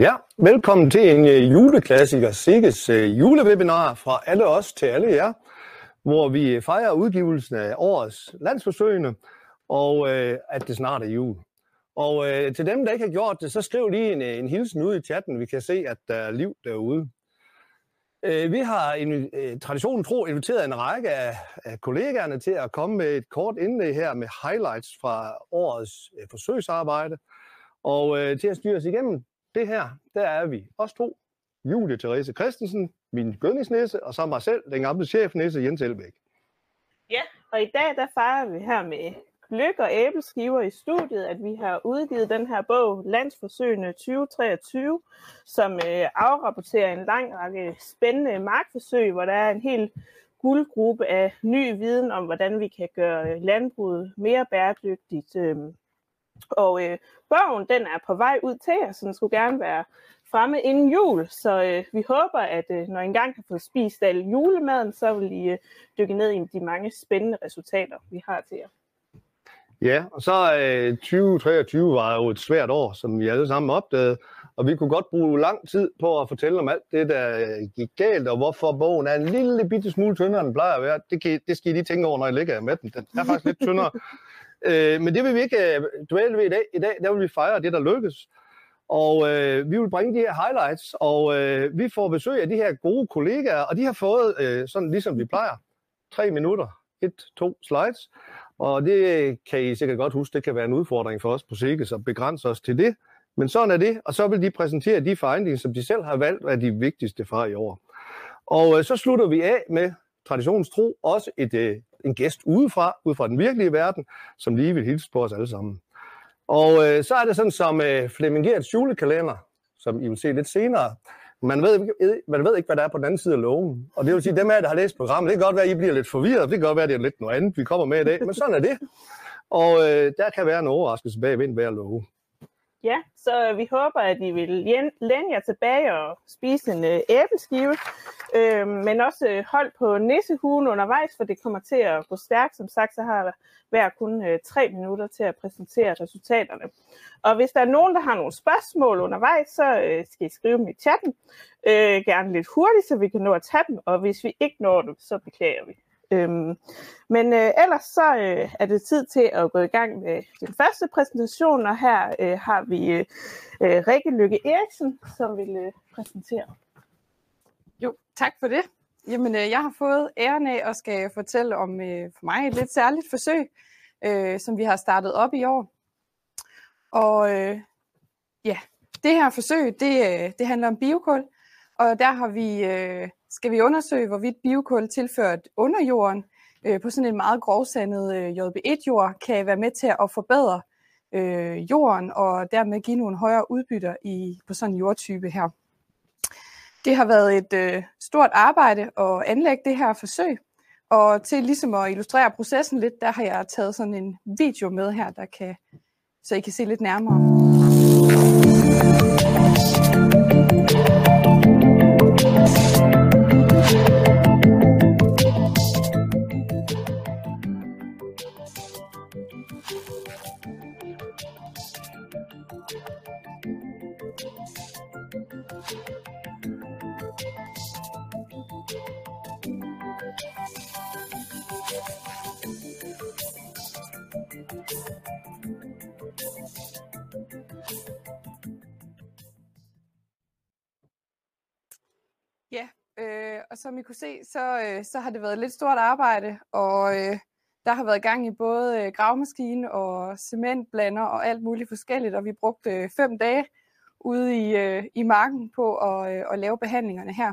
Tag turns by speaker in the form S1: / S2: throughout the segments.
S1: Ja, velkommen til en øh, juleklassiker, Sikkes øh, julewebinar fra alle os til alle jer, hvor vi øh, fejrer udgivelsen af årets landsforsøgende, og øh, at det snart er jul. Og øh, til dem, der ikke har gjort det, så skriv lige en, en hilsen ud i chatten. Vi kan se, at der er liv derude. Vi har en, uh, traditionen tro inviteret en række af, af kollegaerne til at komme med et kort indlæg her med highlights fra årets forsøgsarbejde. Og til at styre os igennem det her, der er vi os to. Julie Therese Christensen, min gødningsnæse, og så mig selv, den gamle chefnæse Jens Elbæk.
S2: Ja, og i dag der fejrer vi her med gløk og æbleskiver i studiet, at vi har udgivet den her bog, Landsforsøgene 2023, som øh, afrapporterer en lang række spændende markforsøg, hvor der er en helt guldgruppe af ny viden om, hvordan vi kan gøre landbruget mere bæredygtigt. Øh, og øh, bogen den er på vej ud til jer, så den skulle gerne være fremme inden jul. Så øh, vi håber, at øh, når I engang har fået spist al julemaden, så vil I øh, dykke ned i de mange spændende resultater, vi har til jer.
S1: Ja, og så øh, 2023 var jo et svært år, som vi alle sammen opdagede, og vi kunne godt bruge lang tid på at fortælle om alt det, der gik galt, og hvorfor bogen er en lille bitte smule tyndere, end den plejer at være. Det, kan, det skal I lige tænke over, når I ligger med den. Den er faktisk lidt tyndere. Øh, men det vil vi ikke øh, dvæle ved i dag. I dag der vil vi fejre det, der lykkes. Og øh, vi vil bringe de her highlights, og øh, vi får besøg af de her gode kollegaer, og de har fået, øh, sådan ligesom vi plejer, tre minutter, et, to slides. Og det kan I sikkert godt huske, det kan være en udfordring for os på Sikkes at begrænse os til det. Men sådan er det, og så vil de præsentere de findings, som de selv har valgt, er de vigtigste fra i år. Og øh, så slutter vi af med traditionstro også et, øh, en gæst udefra, ud fra den virkelige verden, som lige vil hilse på os alle sammen. Og øh, så er det sådan som øh, Flemming Gerts julekalender, som I vil se lidt senere. Man ved, øh, man ved ikke, hvad der er på den anden side af loven. Og det vil sige, dem af der har læst programmet, det kan godt være, at I bliver lidt forvirret. Det kan godt være, at det er lidt noget andet, vi kommer med i dag. Men sådan er det. Og øh, der kan være en overraskelse bag ved hver love.
S2: Ja, så vi håber, at I vil læne jer tilbage og spise en øh, æbleskive, øh, men også øh, hold på nissehuen undervejs, for det kommer til at gå stærkt. Som sagt, så har hver kun øh, tre minutter til at præsentere resultaterne. Og hvis der er nogen, der har nogle spørgsmål undervejs, så øh, skal I skrive dem i chatten. Øh, gerne lidt hurtigt, så vi kan nå at tage dem, og hvis vi ikke når dem, så beklager vi. Øhm, men øh, ellers så øh, er det tid til at gå i gang med den første præsentation, og her øh, har vi øh, øh Rikke Lykke Eriksen, som vil øh, præsentere.
S3: Jo, tak for det. Jamen, øh, jeg har fået æren af at skal fortælle om øh, for mig et lidt særligt forsøg, øh, som vi har startet op i år. Og øh, ja, det her forsøg, det, øh, det handler om biokul, og der har vi øh, skal vi undersøge, hvorvidt biokul tilført under jorden øh, på sådan en meget grovsandet øh, JB1-jord kan være med til at forbedre øh, jorden og dermed give nogle højere udbytter i, på sådan en jordtype her. Det har været et øh, stort arbejde at anlægge det her forsøg, og til ligesom at illustrere processen lidt, der har jeg taget sådan en video med her, der kan, så I kan se lidt nærmere. Ja, øh, og som I kunne se, så, øh, så har det været et lidt stort arbejde, og øh, der har været gang i både øh, gravmaskine og cementblander og alt muligt forskelligt, og vi brugte øh, fem dage ude i, øh, i marken på at, øh, at lave behandlingerne her.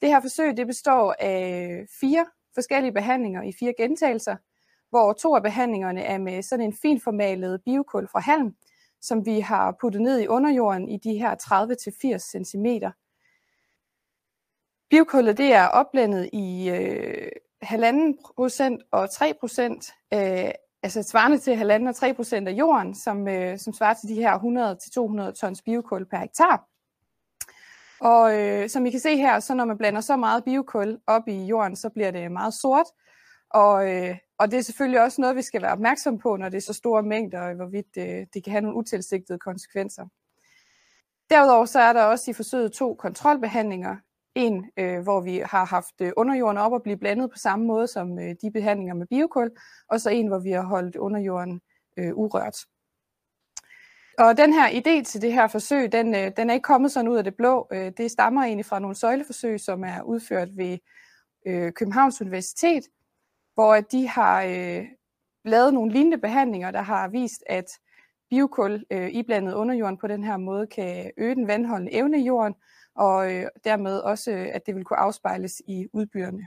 S3: Det her forsøg det består af øh, fire forskellige behandlinger i fire gentagelser, hvor to af behandlingerne er med sådan en finformalet biokul fra halm, som vi har puttet ned i underjorden i de her 30-80 cm. Biokullet det er opblandet i øh, 1,5 procent og 3 procent, øh, altså svarende til 1,5 og 3 procent af jorden, som, øh, som svarer til de her 100-200 tons biokul per hektar. Og øh, som I kan se her, så når man blander så meget biokul op i jorden, så bliver det meget sort. Og, øh, og det er selvfølgelig også noget, vi skal være opmærksom på, når det er så store mængder, og hvorvidt det, det kan have nogle utilsigtede konsekvenser. Derudover så er der også i forsøget to kontrolbehandlinger. En, øh, hvor vi har haft øh, underjorden op og blive blandet på samme måde som øh, de behandlinger med biokul, og så en, hvor vi har holdt underjorden øh, urørt. Og den her idé til det her forsøg, den, øh, den er ikke kommet sådan ud af det blå. Øh, det stammer egentlig fra nogle søjleforsøg, som er udført ved øh, Københavns Universitet, hvor de har øh, lavet nogle lignende behandlinger, der har vist, at biokul øh, iblandet underjorden på den her måde kan øge den vandholdende evne i jorden, og øh, dermed også, øh, at det vil kunne afspejles i udbyrderne.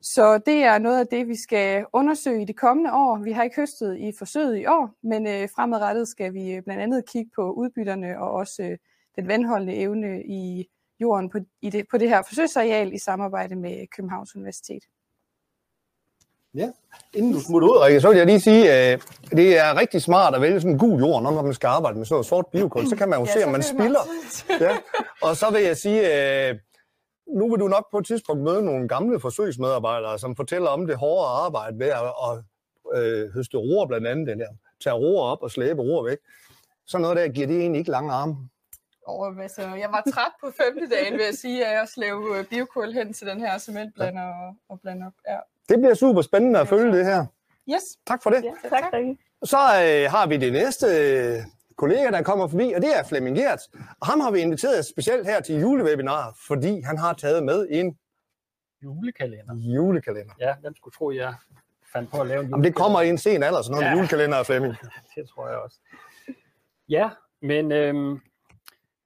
S3: Så det er noget af det, vi skal undersøge i de kommende år. Vi har ikke høstet i forsøget i år, men øh, fremadrettet skal vi øh, blandt andet kigge på udbytterne og også øh, den vandholdende evne i jorden på, i det, på det her forsøgsareal i samarbejde med Københavns Universitet.
S1: Ja, inden du smutter ud, Rikke, så vil jeg lige sige, at øh, det er rigtig smart at vælge sådan en gul jord, når man skal arbejde med sådan noget sort biokul. Så kan man jo ja, se, om man spilder. Ja. Og så vil jeg sige, at øh, nu vil du nok på et tidspunkt møde nogle gamle forsøgsmedarbejdere, som fortæller om det hårde arbejde ved at, at øh, høste roer blandt andet, den der. Tage roer op og slæbe roer væk. Sådan noget der giver det egentlig ikke lange arme.
S3: Oh, altså, jeg var træt på femte dagen, vil jeg sige, at jeg slæve biokul hen til den her cementblander og, og blande op. Ja.
S1: Det bliver super spændende at følge det her.
S3: Yes.
S1: Tak for det.
S2: Ja, tak.
S1: Så øh, har vi det næste øh, kollega, der kommer forbi, og det er Flemming Gert. Og ham har vi inviteret specielt her til julewebinar, fordi han har taget med en
S4: julekalender.
S1: Julekalender.
S4: Ja, hvem skulle tro, jeg fandt på at lave en
S1: Jamen, det kommer i en sen alder, sådan noget ja. med julekalender, Flemming.
S4: det tror jeg også. Ja, men øhm,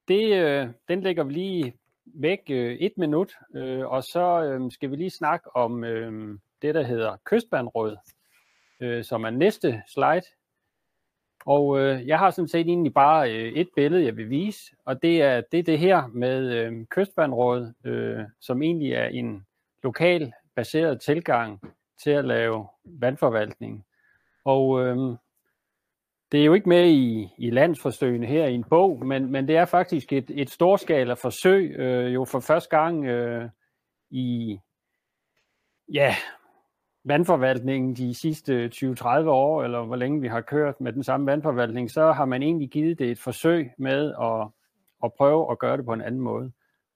S4: det, øh, den lægger vi lige væk øh, et minut, øh, og så øh, skal vi lige snakke om øh, det, der hedder kystbandråd, øh, som er næste slide. Og øh, jeg har sådan set egentlig bare øh, et billede, jeg vil vise, og det er det, er det her med øh, kystbandråd, øh, som egentlig er en lokal baseret tilgang til at lave vandforvaltning. Og øh, det er jo ikke med i, i landsforsøgene her i en bog, men, men det er faktisk et, et storskala forsøg, øh, jo for første gang øh, i ja, vandforvaltningen de sidste 20-30 år, eller hvor længe vi har kørt med den samme vandforvaltning, så har man egentlig givet det et forsøg med at, at prøve at gøre det på en anden måde.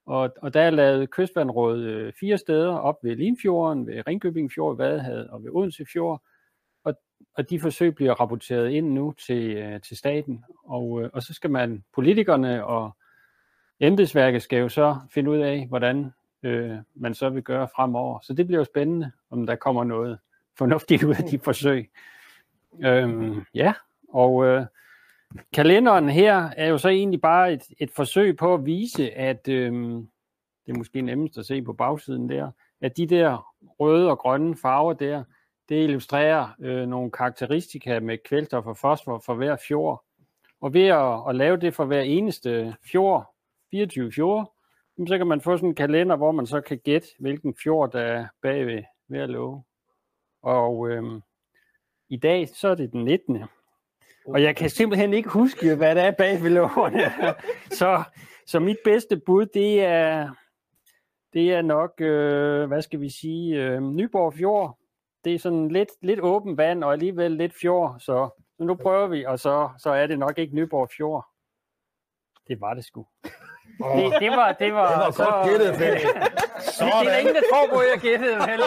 S4: Og, og der er lavet kystvandråd øh, fire steder, op ved Limfjorden, ved Ringkøbing Fjord, Vadehavet og ved Odense Fjord, og de forsøg bliver rapporteret ind nu til, øh, til staten, og, øh, og så skal man, politikerne og embedsværket skal jo så finde ud af, hvordan øh, man så vil gøre fremover. Så det bliver jo spændende, om der kommer noget fornuftigt ud af de forsøg. Øhm, ja, og øh, kalenderen her er jo så egentlig bare et, et forsøg på at vise, at øh, det er måske nemmest at se på bagsiden der, at de der røde og grønne farver der, det illustrerer øh, nogle karakteristika med kvælstof og fosfor for hver fjord. Og ved at, at lave det for hver eneste fjord, 24 fjord, så kan man få sådan en kalender, hvor man så kan gætte, hvilken fjord der er bagved ved at love. Og øhm, i dag, så er det den 19. Og jeg kan simpelthen ikke huske, hvad der er bag ved lovene. så, så mit bedste bud, det er, det er nok, øh, hvad skal vi sige, øh, Nyborg Fjord, det er sådan lidt, lidt åben vand, og alligevel lidt fjord, så, så nu prøver vi, og så, så er det nok ikke Nyborg Fjord. Det var det sgu. Oh. Det, det, var, det var,
S1: det var
S4: så,
S1: godt gættet,
S4: det, det er ingen, der tror på, at jeg gættede, vel?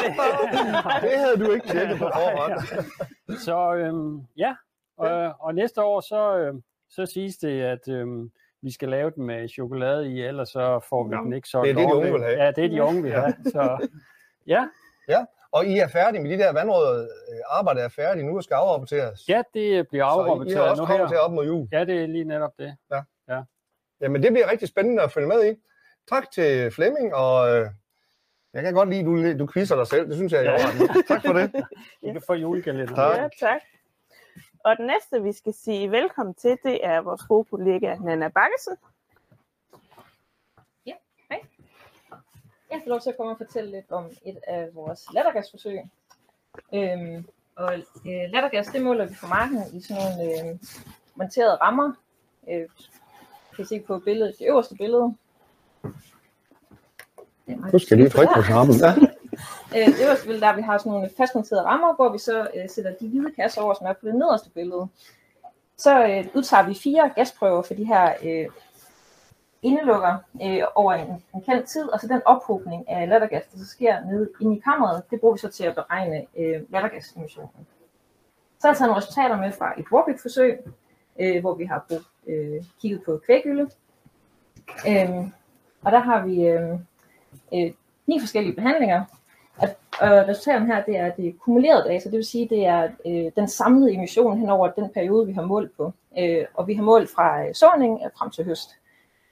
S1: det havde du ikke tjekket på forhånd.
S4: så øhm, ja, og, og næste år, så, øhm, så siges det, at øhm, vi skal lave den med chokolade i, ellers så får vi den ikke så
S1: Det er det, de unge vil have.
S4: Ja, det er de unge vil have. Så, ja.
S1: Ja, og I er færdige med de der vandråd, øh, arbejdet er færdigt nu og skal afrapporteres?
S4: Ja, det bliver afrapporteret
S1: Så I er også
S4: nu
S1: kommet
S4: her.
S1: til op mod jul?
S4: Ja, det er lige netop det.
S1: Ja.
S4: Ja.
S1: Jamen, det bliver rigtig spændende at følge med i. Tak til Flemming, og øh, jeg kan godt lide, at du, du quizzer dig selv. Det synes jeg er orden. Tak for det.
S4: Du kan få julekalender.
S1: Tak.
S2: Ja, tak. Og den næste, vi skal sige velkommen til, det er vores gode kollega Nana Bakkesen.
S5: Jeg får lov til at komme og fortælle lidt om et af vores lattergasforsøg. Øhm, og øh, lattergas, det måler vi på marken i sådan nogle øh, monterede rammer. Øh, kan se på billedet, det øverste billede.
S1: Nu skal lige trykke på skærmen. Ja.
S5: Øh, det øverste billede, der vi har sådan nogle fastmonterede rammer, hvor vi så øh, sætter de hvide kasser over, som er på det nederste billede. Så øh, udtager vi fire gasprøver for de her øh, indelukker øh, over en, en kendt tid, og så den ophobning af lattergas, der så sker nede inde i kammeret, det bruger vi så til at beregne øh, lattergasemissionen. Så har jeg taget nogle resultater med fra et Warwick-forsøg, øh, hvor vi har brugt, øh, kigget på kvægylde. Øh, og der har vi øh, øh, ni forskellige behandlinger, og, og resultaterne her, det er det kumulerede data, det vil sige, det er øh, den samlede emission hen over den periode, vi har målt på. Øh, og vi har målt fra øh, såning øh, frem til høst.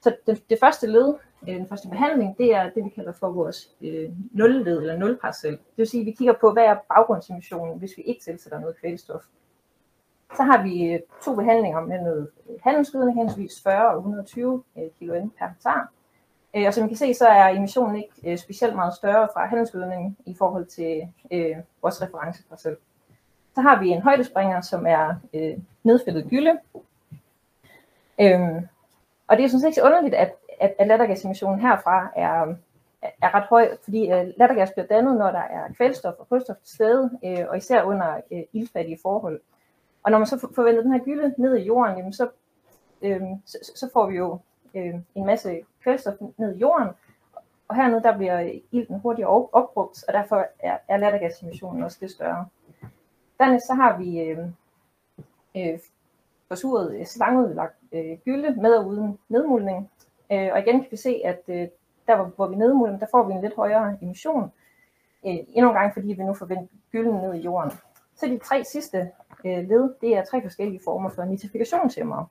S5: Så det, det første led, øh, den første behandling, det er det, vi kalder for vores øh, nulled eller nulparcel. Det vil sige, at vi kigger på, hvad er baggrundsemissionen, hvis vi ikke tilsætter noget kvælstof. Så har vi øh, to behandlinger med noget handelsgødning, henholdsvis 40 og 120 øh, kilo per hektar. Øh, og som I kan se, så er emissionen ikke specielt meget større fra handelsgødningen i forhold til øh, vores referenceparcel. Så har vi en højdespringer, som er øh, nedfældet gylde. Øhm, og det er sådan set ikke så underligt, at, at, at lattergasemissionen herfra er, er ret høj, fordi øh, lattergas bliver dannet, når der er kvælstof og kulstof til stede, øh, og især under øh, ildfattige forhold. Og når man så forventer den her gylde ned i jorden, jamen så, øh, så, så får vi jo øh, en masse kvælstof ned i jorden, og hernede der bliver ilten hurtigere opbrugt, og derfor er, er lattergasemissionen også lidt større. Dernæst så har vi øh, øh, forsuret øh, slangeudlagt øh, gylde med og uden nedmuldning. Øh, og igen kan vi se, at øh, der hvor, hvor vi nedmulder, der får vi en lidt højere emission. Øh, endnu en gang, fordi vi nu forventer gylden ned i jorden. Så de tre sidste øh, led, det er tre forskellige former for nitrifikationshæmmere.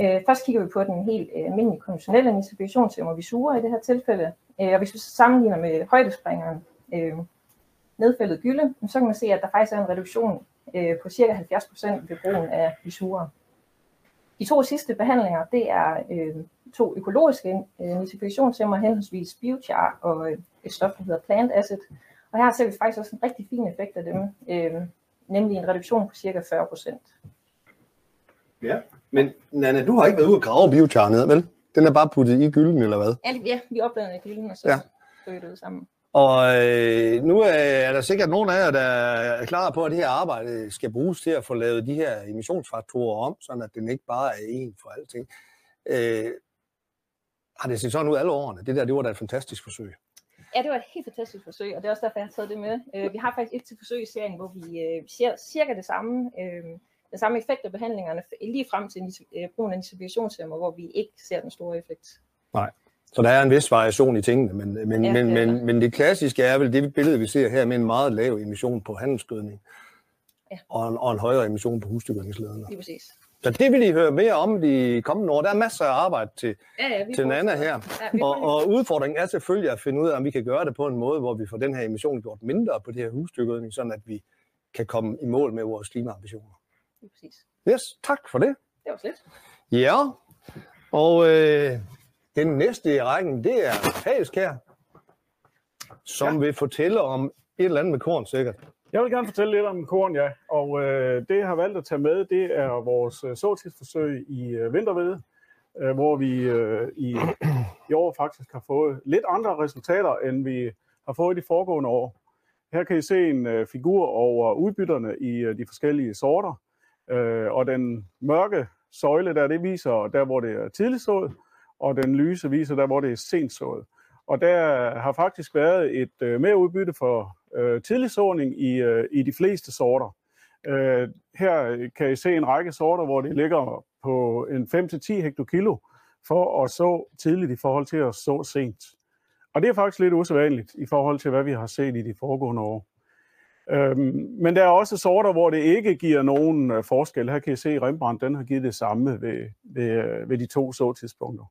S5: Øh, først kigger vi på den helt øh, almindelige konventionelle nitrifikationshæmmer, vi suger i det her tilfælde. Øh, og hvis vi så sammenligner med højdespringeren øh, nedfældet gylde, så kan man se, at der faktisk er en reduktion øh, på ca. 70% ved brugen af visurer. De to sidste behandlinger, det er øh, to økologiske øh, nitrifikationshæmmer, henholdsvis biochar og øh, et stof, der hedder plant acid. Og her ser vi faktisk også en rigtig fin effekt af dem, øh, nemlig en reduktion på cirka 40%.
S1: Ja, men Nana, du har ikke været ude og grave biochar ned, vel? Den er bare puttet i gylden, eller hvad?
S5: Ja, vi opdagede den i gylden, og så ja. det ud sammen.
S1: Og øh, nu er der sikkert nogen af jer, der er klar på, at det her arbejde skal bruges til at få lavet de her emissionsfaktorer om, sådan at den ikke bare er en for alting. Øh, har det set sådan ud alle årene? Det der, det var da et fantastisk forsøg.
S5: Ja, det var et helt fantastisk forsøg, og det er også derfor, jeg har taget det med. Øh, vi har faktisk et til forsøg i serien, hvor vi øh, ser cirka det samme, øh, den samme effekt af behandlingerne, lige frem til øh, brugen af inseminationshæmmer, hvor vi ikke ser den store effekt.
S1: Nej. Så der er en vis variation i tingene, men, men, ja, men, det men, men det klassiske er vel det billede, vi ser her med en meget lav emission på handelsgødning ja. og, en, og en højere emission på husdyrgødningslederne.
S5: Lige præcis.
S1: Så det vil I høre mere om de kommende år. Der er masser af arbejde til, ja, ja, til Nana her. Ja, og, og udfordringen er selvfølgelig at finde ud af, om vi kan gøre det på en måde, hvor vi får den her emission gjort mindre på det her husdyrgødning, sådan at vi kan komme i mål med vores klimaambitioner.
S5: Lige præcis.
S1: Yes, tak for det.
S5: Det var slet.
S1: Ja, og øh, den næste i rækken, det er Pagelsk her, som ja. vil fortælle om et eller andet med korn sikkert.
S6: Jeg vil gerne fortælle lidt om korn, ja. Og øh, det, jeg har valgt at tage med, det er vores øh, såtidsforsøg i øh, vintervede, øh, hvor vi øh, i, i år faktisk har fået lidt andre resultater, end vi har fået i de foregående år. Her kan I se en øh, figur over udbytterne i øh, de forskellige sorter, øh, og den mørke søjle der, det viser der, hvor det er tidligt sået, og den lyse viser der, hvor det er sent sået. Og der har faktisk været et øh, mere udbytte for øh, tidlig såning i, øh, i de fleste sorter. Øh, her kan I se en række sorter, hvor det ligger på en 5-10 hektokilo for at så tidligt i forhold til at så sent. Og det er faktisk lidt usædvanligt i forhold til, hvad vi har set i de foregående år. Øhm, men der er også sorter, hvor det ikke giver nogen øh, forskel. Her kan I se, at Rembrandt den har givet det samme ved, ved, øh, ved de to så-tidspunkter.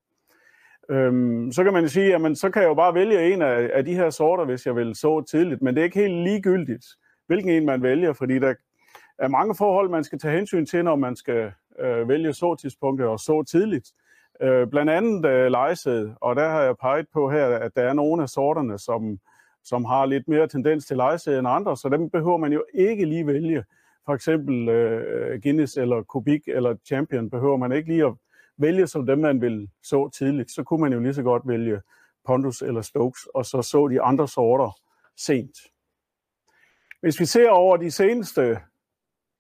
S6: Øhm, så kan man sige, at så kan jeg jo bare vælge en af, af de her sorter, hvis jeg vil så tidligt, men det er ikke helt ligegyldigt, hvilken en man vælger, fordi der er mange forhold, man skal tage hensyn til, når man skal øh, vælge såtidspunktet og så tidligt. Øh, blandt andet øh, lejesæd, og der har jeg peget på her, at der er nogle af sorterne, som, som har lidt mere tendens til lejesæd end andre, så dem behøver man jo ikke lige vælge. For eksempel øh, Guinness eller Kubik eller Champion behøver man ikke lige at vælge som dem, man vil så tidligt, så kunne man jo lige så godt vælge Pondus eller Stokes, og så så de andre sorter sent. Hvis vi ser over de seneste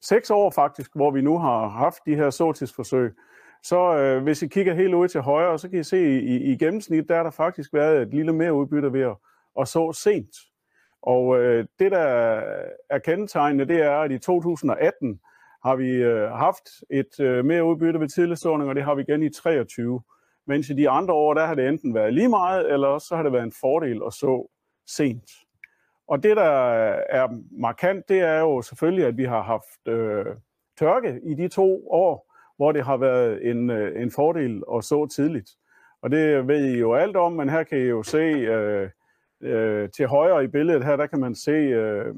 S6: seks år faktisk, hvor vi nu har haft de her såtidsforsøg, så øh, hvis I kigger helt ud til højre, så kan I se, i, i gennemsnit, der er der faktisk været et lille mere udbytte ved at, at så sent. Og øh, det, der er kendetegnende, det er, at i 2018 har vi øh, haft et øh, mere udbytte ved tidlig såning, og det har vi igen i 23. Mens i de andre år, der har det enten været lige meget, eller så har det været en fordel at så sent. Og det, der er markant, det er jo selvfølgelig, at vi har haft øh, tørke i de to år, hvor det har været en, øh, en fordel at så tidligt. Og det ved I jo alt om, men her kan I jo se øh, øh, til højre i billedet her, der kan man se øh,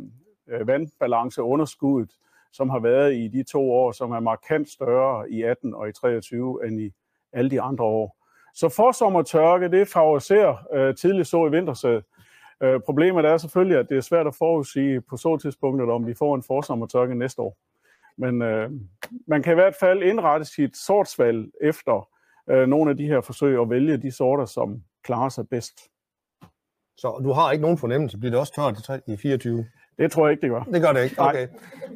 S6: øh vandbalanceunderskuddet, som har været i de to år, som er markant større i 18 og i 23 end i alle de andre år. Så forsommertørke, det favoriserer øh, tidlig så i vintersæd. Øh, problemet er selvfølgelig, at det er svært at forudsige på så tidspunktet, om vi får en forsommertørke næste år. Men øh, man kan i hvert fald indrette sit sortsvalg efter øh, nogle af de her forsøg og vælge de sorter, som klarer sig bedst.
S1: Så du har ikke nogen fornemmelse. Bliver det også tørt i 24?
S6: Det tror jeg ikke, det gør.
S1: Det gør det ikke? Okay.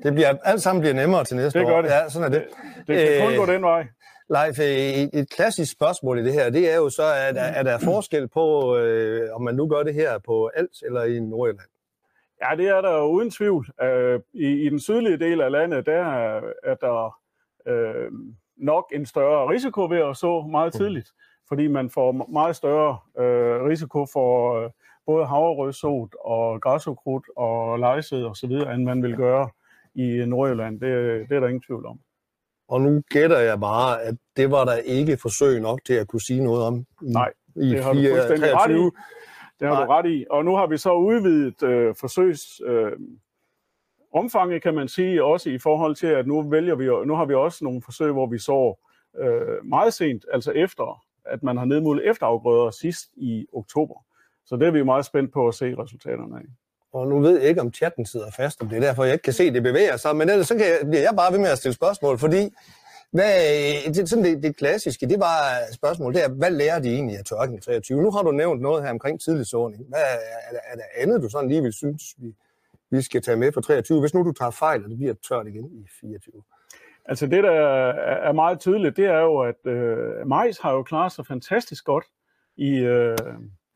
S1: Det bliver, alt sammen bliver nemmere til næste
S6: det
S1: år.
S6: gør det.
S1: Ja, sådan er det.
S6: Det kan kun gå den vej.
S1: Leif, et, et klassisk spørgsmål i det her, det er jo så, at er, er der forskel på, øh, om man nu gør det her på Als eller i Nordjylland?
S6: Ja, det er der uden tvivl. Uh, i, I den sydlige del af landet, der er der uh, nok en større risiko ved at så meget tidligt, fordi man får meget større uh, risiko for uh, både havrødsot og græsukrudt og lejsæd og så videre, end man vil gøre i Nordjylland. Det, det er der ingen tvivl om.
S1: Og nu gætter jeg bare, at det var der ikke forsøg nok til at kunne sige noget om i,
S6: Nej,
S1: i
S6: det har 4, du fuldstændig 23. ret i. Det har Nej. du ret i. Og nu har vi så udvidet øh, forsøgs øh, omfanget, kan man sige, også i forhold til, at nu vælger vi, nu har vi også nogle forsøg, hvor vi så øh, meget sent, altså efter, at man har nedmålet efterafgrøder sidst i oktober. Så det er vi meget spændt på at se resultaterne af.
S1: Og nu ved jeg ikke, om chatten sidder fast, om det er derfor, jeg ikke kan se, det bevæger sig. Men ellers så kan jeg, bliver jeg bare ved med at stille spørgsmål, fordi hvad, det, sådan det, det klassiske, det var spørgsmål, det er, hvad lærer de egentlig af tørken i 23? Nu har du nævnt noget her omkring tidlig såning. Hvad er, der, er der andet, du sådan lige vil synes, vi, vi skal tage med for 23, hvis nu du tager fejl, og det bliver tørt igen i 24?
S6: Altså det, der er meget tydeligt, det er jo, at øh, majs har jo klaret sig fantastisk godt i, øh,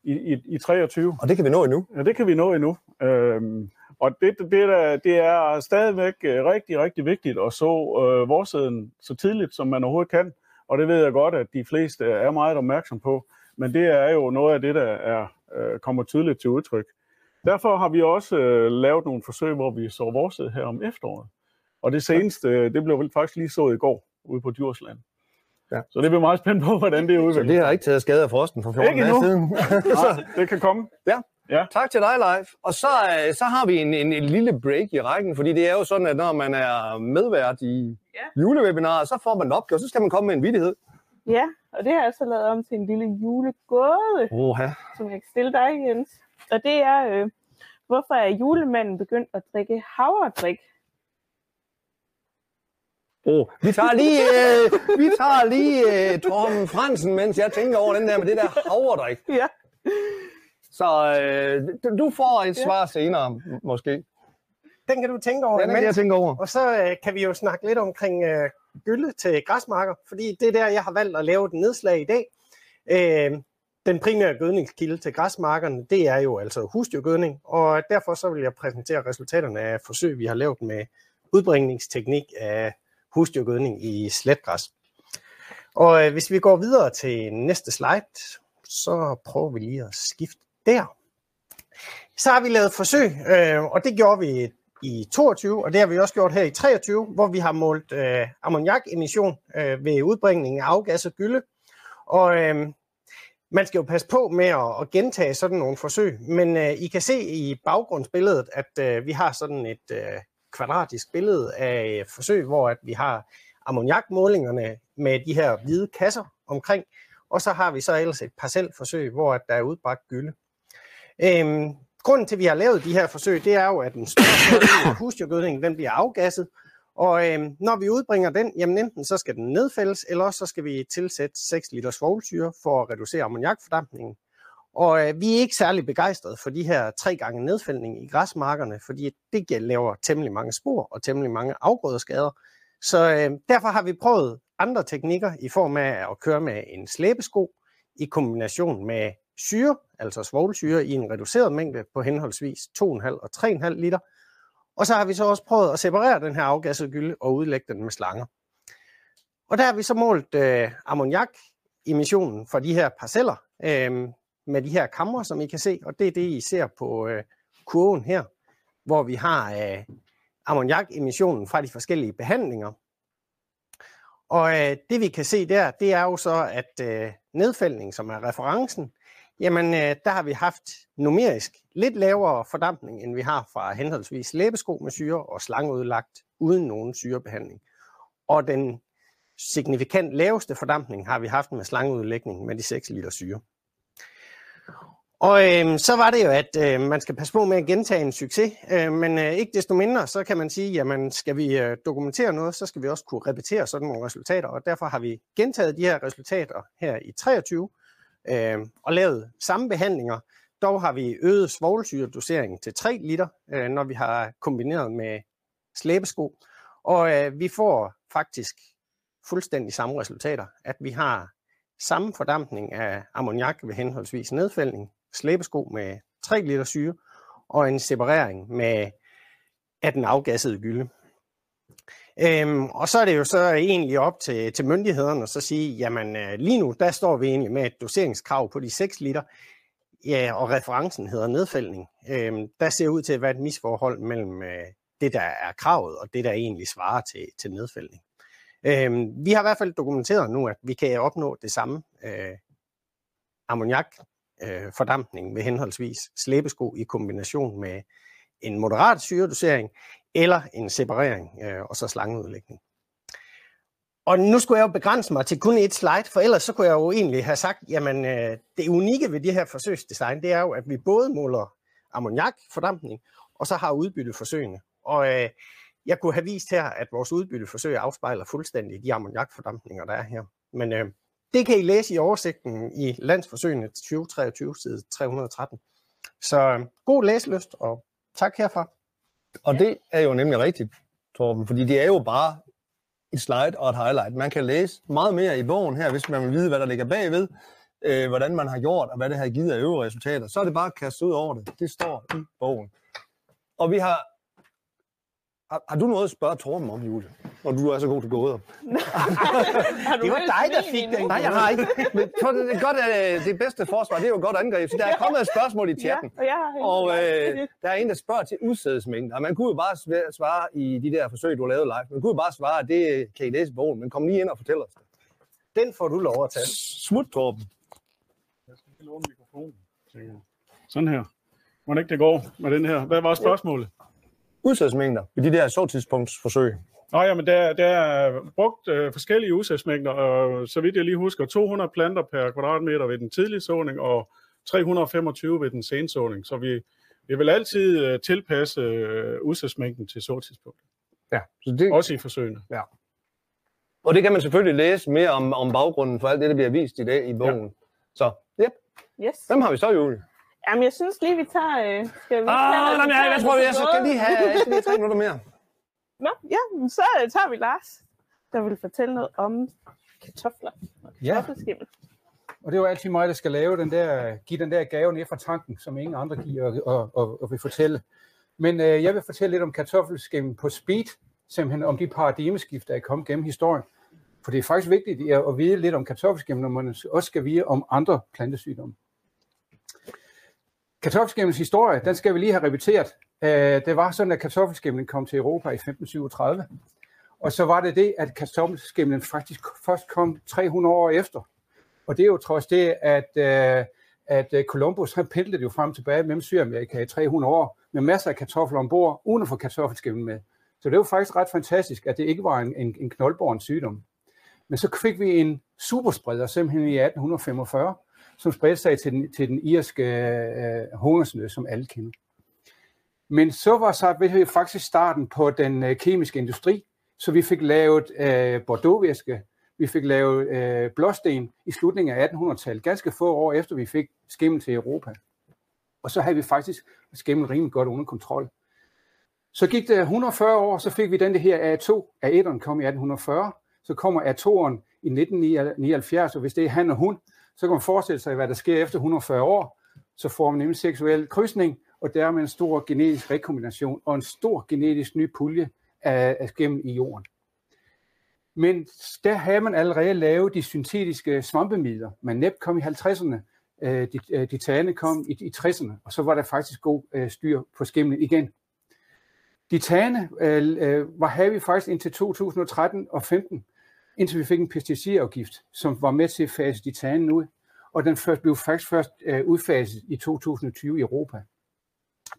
S6: i, i, i 23.
S1: Og det kan vi nå endnu?
S6: Ja, det kan vi nå endnu. Øhm, og det, det, der, det er stadigvæk øh, rigtig, rigtig vigtigt at så øh, vorsiden så tidligt, som man overhovedet kan. Og det ved jeg godt, at de fleste er meget opmærksom på. Men det er jo noget af det, der er, øh, kommer tydeligt til udtryk. Derfor har vi også øh, lavet nogle forsøg, hvor vi så vorset her om efteråret. Og det seneste, det blev faktisk lige så i går ude på Djursland. Ja. Så det bliver meget spændt på, hvordan det udvikler
S1: Så det har ikke taget skade af frosten for 14 dage siden.
S6: Nej, det kan komme.
S1: Ja. ja. Tak til dig, Leif. Og så, øh, så har vi en, en, en lille break i rækken, fordi det er jo sådan, at når man er medvært i ja. julewebinarer, så får man en opgave, så skal man komme med en vidighed.
S2: Ja, og det har jeg så lavet om til en lille julegåde,
S1: Oha.
S2: som jeg kan stille dig, Jens. Og det er, øh, hvorfor er julemanden begyndt at drikke havredrik?
S1: Oh, vi tager lige, øh, vi tager lige øh, Torben Fransen, mens jeg tænker over den der med det der havredrik.
S2: Ja.
S1: Så øh, du får et svar ja. senere, måske.
S7: Den kan du tænke over.
S1: Den kan jeg tænke over.
S7: Og så øh, kan vi jo snakke lidt omkring øh, gylde til græsmarker, fordi det er der, jeg har valgt at lave et nedslag i dag. Øh, den primære gødningskilde til græsmarkerne, det er jo altså husdyrgødning, og derfor så vil jeg præsentere resultaterne af forsøg, vi har lavet med udbringningsteknik af husdyrgødning i sletgræs. Og øh, hvis vi går videre til næste slide, så prøver vi lige at skifte der. Så har vi lavet forsøg, øh, og det gjorde vi i 22, og det har vi også gjort her i 23, hvor vi har målt øh, ammoniakemission øh, ved udbringning af afgasset gylde. Og øh, man skal jo passe på med at, at gentage sådan nogle forsøg, men øh, I kan se i baggrundsbilledet, at øh, vi har sådan et øh, kvadratisk billede af øh, forsøg, hvor at vi har ammoniakmålingerne med de her hvide kasser omkring, og så har vi så ellers et parcelforsøg, hvor at der er udbragt gylde. Øhm, grunden til, at vi har lavet de her forsøg, det er jo, at den større husdyrgødning, den bliver afgasset, og øhm, når vi udbringer den, jamen enten så skal den nedfældes, eller så skal vi tilsætte 6 liter svovlsyre for at reducere ammoniakfordampningen. Og øh, vi er ikke særlig begejstrede for de her tre gange nedfældning i græsmarkerne, fordi det laver temmelig mange spor og temmelig mange afgrødeskader. Så øh, derfor har vi prøvet andre teknikker i form af at køre med en slæbesko i kombination med syre, altså svovlsyre i en reduceret mængde på henholdsvis 2,5 og 3,5 liter. Og så har vi så også prøvet at separere den her afgassede gylde og udlægge den med slanger. Og der har vi så målt øh, ammoniak-emissionen fra de her parceller øh, med de her kamre, som I kan se, og det er det, I ser på øh, kurven her, hvor vi har øh, ammoniak-emissionen fra de forskellige behandlinger. Og øh, det vi kan se der, det er jo så, at øh, nedfældning, som er referencen, jamen øh, der har vi haft numerisk lidt lavere fordampning, end vi har fra henholdsvis læbesko med syre og slangeudlagt uden nogen syrebehandling. Og den signifikant laveste fordampning har vi haft med slangeudlægning med de 6 liter syre. Og øh, så var det jo, at øh, man skal passe på med at gentage en succes, øh, men øh, ikke desto mindre, så kan man sige, jamen skal vi øh, dokumentere noget, så skal vi også kunne repetere sådan nogle resultater, og derfor har vi gentaget de her resultater her i 23 øh, og lavet samme behandlinger. Dog har vi øget svovlsyredoseringen til 3 liter, øh, når vi har kombineret med slæbesko, og øh, vi får faktisk fuldstændig samme resultater, at vi har samme fordampning af ammoniak ved henholdsvis nedfældning, slæbesko med 3 liter syre og en separering med af den afgassede gylde. Øhm, og så er det jo så egentlig op til, til myndighederne at så sige, jamen øh, lige nu, der står vi egentlig med et doseringskrav på de 6 liter, ja, og referencen hedder nedfældning. Øhm, der ser ud til at være et misforhold mellem øh, det, der er kravet, og det, der egentlig svarer til, til nedfældning. Øhm, vi har i hvert fald dokumenteret nu, at vi kan opnå det samme øh, ammoniak øh, fordampning med henholdsvis slæbesko i kombination med en moderat syredosering eller en separering øh, og så slangeudlægning. Og nu skulle jeg jo begrænse mig til kun et slide, for ellers så kunne jeg jo egentlig have sagt, jamen øh, det unikke ved det her forsøgsdesign, det er jo, at vi både måler ammoniakfordampning, og så har udbytteforsøgene. Og øh, jeg kunne have vist her, at vores udbytteforsøg afspejler fuldstændig de ammoniakfordampninger, der er her. Men øh, det kan I læse i oversigten i landsforsøgene 2023, side 313. Så øh, god læselyst, og tak herfra.
S1: Og det er jo nemlig rigtigt, Torben, fordi det er jo bare et slide og et highlight. Man kan læse meget mere i bogen her, hvis man vil vide, hvad der ligger bagved, øh, hvordan man har gjort, og hvad det har givet af øvrige resultater. Så er det bare at kaste ud over det. Det står i bogen. Og vi har har, har du noget at spørge Torben om, Julie? Når du er så god til gåder.
S7: det var dig, der fik den.
S1: Nej, jeg har ikke. Men for det, er godt, at øh, det bedste forsvar, det er jo et godt angreb. Så der er kommet et spørgsmål i chatten.
S2: Ja, og,
S1: øh, der er en, der spørger til udsædesmængden. Og man kunne jo bare svare i de der forsøg, du har lavet live. Man kunne jo bare svare, at det kan I læse i bogen. Men kom lige ind og fortæl os det.
S7: Den får du lov at tage.
S1: Smut, Torben.
S6: Jeg skal låne mikrofonen. Sådan her. Må ikke det går med den her? Hvad var spørgsmålet?
S1: Udsædsmængder i de der så-tidspunktsforsøg?
S6: Nå ja, men der, der er brugt øh, forskellige udsædsmængder, og så vidt jeg lige husker, 200 planter per kvadratmeter ved den tidlige såning, og 325 ved den sene såning. Så vi, vi vil altid øh, tilpasse øh, udsædsmængden til såtidspunktet.
S1: Ja, så det...
S6: Også i forsøgene.
S1: Ja. Og det kan man selvfølgelig læse mere om, om baggrunden for alt det, der bliver vist i dag i bogen. Ja. Så, yep.
S2: Yes.
S1: Hvem har vi så, Julie?
S2: Jamen, jeg synes lige, vi tager... Øh, skal vi
S1: ah, nej, nej, jeg, jeg tror, jeg skal lige have, jeg skal lige tre minutter mere.
S2: Nå, ja, så øh, tager vi Lars, der vil fortælle noget om kartofler og kartoffelskimmel.
S8: Ja. Og det er jo altid mig, der skal lave den der, give den der gave ned fra tanken, som ingen andre giver og, og, og, og vil fortælle. Men øh, jeg vil fortælle lidt om kartoffelskimmel på speed, simpelthen om de paradigmeskifter, der er kommet gennem historien. For det er faktisk vigtigt at vide lidt om kartoffelskimmel, når man også skal vide om andre plantesygdomme. Kartoffelskimmelens historie, den skal vi lige have repeteret. Øh, det var sådan, at kartoffelskimlen kom til Europa i 1537. Og så var det det, at kartoffelskimlen faktisk først kom 300 år efter. Og det er jo trods det, at, øh, at øh, Columbus han pendlede jo frem og tilbage mellem Sydamerika i 300 år med masser af kartofler ombord, uden at få kartoffelskimlen med. Så det var faktisk ret fantastisk, at det ikke var en, en, en knoldborn sygdom. Men så fik vi en superspreder simpelthen i 1845, som spredte sig til den, til den irske øh, hungersnød, som alle kender. Men så var så faktisk starten på den øh, kemiske industri, så vi fik lavet øh, Bordeauxvæske, vi fik lavet øh, blåsten i slutningen af 1800-tallet, ganske få år efter vi fik skimmel til Europa. Og så havde vi faktisk skimmel rimelig godt under kontrol. Så gik det 140 år, så fik vi den her A2, A1'eren kom i 1840, så kommer atoren i 1979, og hvis det er han og hun, så kan man forestille sig, hvad der sker efter 140 år. Så får man nemlig seksuel krydsning, og dermed en stor genetisk rekombination og en stor genetisk ny pulje af, af gennem i jorden. Men der havde man allerede lavet de syntetiske svampemidler. Man NEP kom i 50'erne, øh, de, øh, de tagende kom i, i 60'erne, og så var der faktisk god øh, styr på skimlen igen. De tagende øh, øh var havde vi faktisk indtil 2013 og 15, indtil vi fik en pesticidafgift, som var med til at fase de tagende ud, og den først, blev faktisk først øh, udfaset i 2020 i Europa.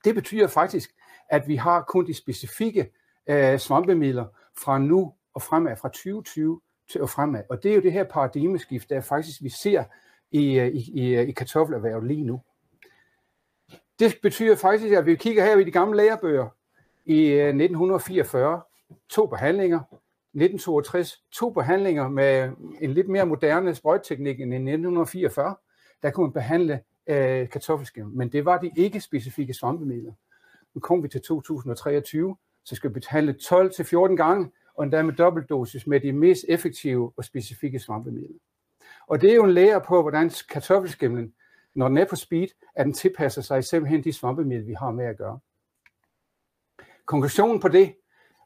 S8: Det betyder faktisk, at vi har kun de specifikke øh, svampemidler fra nu og fremad, fra 2020 til og fremad. Og det er jo det her paradigmeskift, der faktisk vi ser i, øh, i, i, øh, i kartoffelerhvervet lige nu. Det betyder faktisk, at vi kigger her i de gamle lærebøger i øh, 1944, to behandlinger, 1962, to behandlinger med en lidt mere moderne sprøjteknik end i 1944, der kunne man behandle øh, kartoffelskim, men det var de ikke specifikke svampemidler. Nu kom vi til 2023, så skal vi behandle 12-14 gange, og endda med dobbeltdosis med de mest effektive og specifikke svampemidler. Og det er jo en lære på, hvordan kartoffelskimlen, når den er på speed, at den tilpasser sig simpelthen de svampemidler, vi har med at gøre. Konklusionen på det,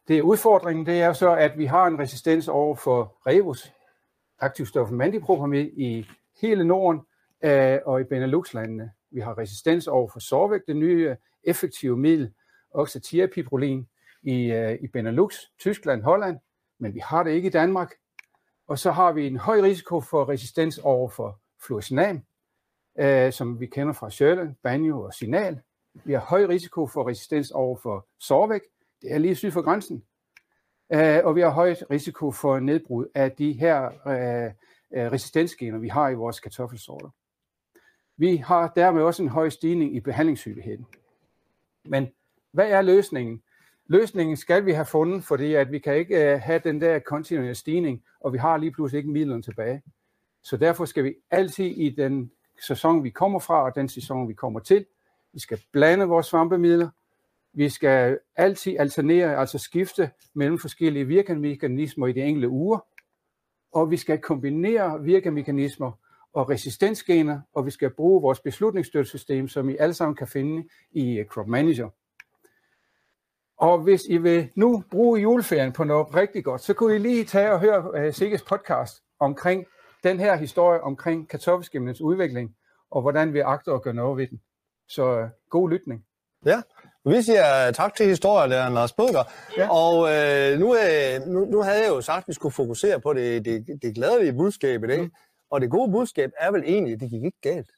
S8: det er udfordringen, det er så, at vi har en resistens over for Revus, aktivstoffet mandipropamid i hele Norden øh, og i Benelux-landene. Vi har resistens over for Sorvæk, det nye effektive middel, oxatiapiprolin i, øh, i Benelux, Tyskland, Holland, men vi har det ikke i Danmark. Og så har vi en høj risiko for resistens over for fluosinam, øh, som vi kender fra Sjølen, Banjo og Signal. Vi har høj risiko for resistens over for Sorvæk, det er lige syd for grænsen. Øh, og vi har høj risiko for nedbrud af de her øh, øh, resistensgener, vi har i vores kartoffelsorter. Vi har dermed også en høj stigning i behandlingshyppigheden. Men hvad er løsningen? Løsningen skal vi have fundet, fordi at vi kan ikke øh, have den der kontinuerlige stigning, og vi har lige pludselig ikke midlerne tilbage. Så derfor skal vi altid i den sæson, vi kommer fra, og den sæson, vi kommer til, vi skal blande vores svampemidler, vi skal altid alternere, altså skifte mellem forskellige virkemekanismer i de enkelte uger, og vi skal kombinere virkemekanismer og resistensgener, og vi skal bruge vores beslutningsstøttesystem, som I alle sammen kan finde i øh, Crop Manager. Og hvis I vil nu bruge juleferien på noget rigtig godt, så kunne I lige tage og høre uh, Sikkes podcast omkring den her historie omkring kartoffelskimlens udvikling, og hvordan vi agter at gøre noget ved den. Så uh, god lytning.
S1: Ja, vi siger tak til historielæreren Lars Bødger. Ja. Og øh, nu, øh, nu, nu havde jeg jo sagt, at vi skulle fokusere på det, det, det glædelige budskab i dag. Mm. Og det gode budskab er vel egentlig, at det gik ikke galt.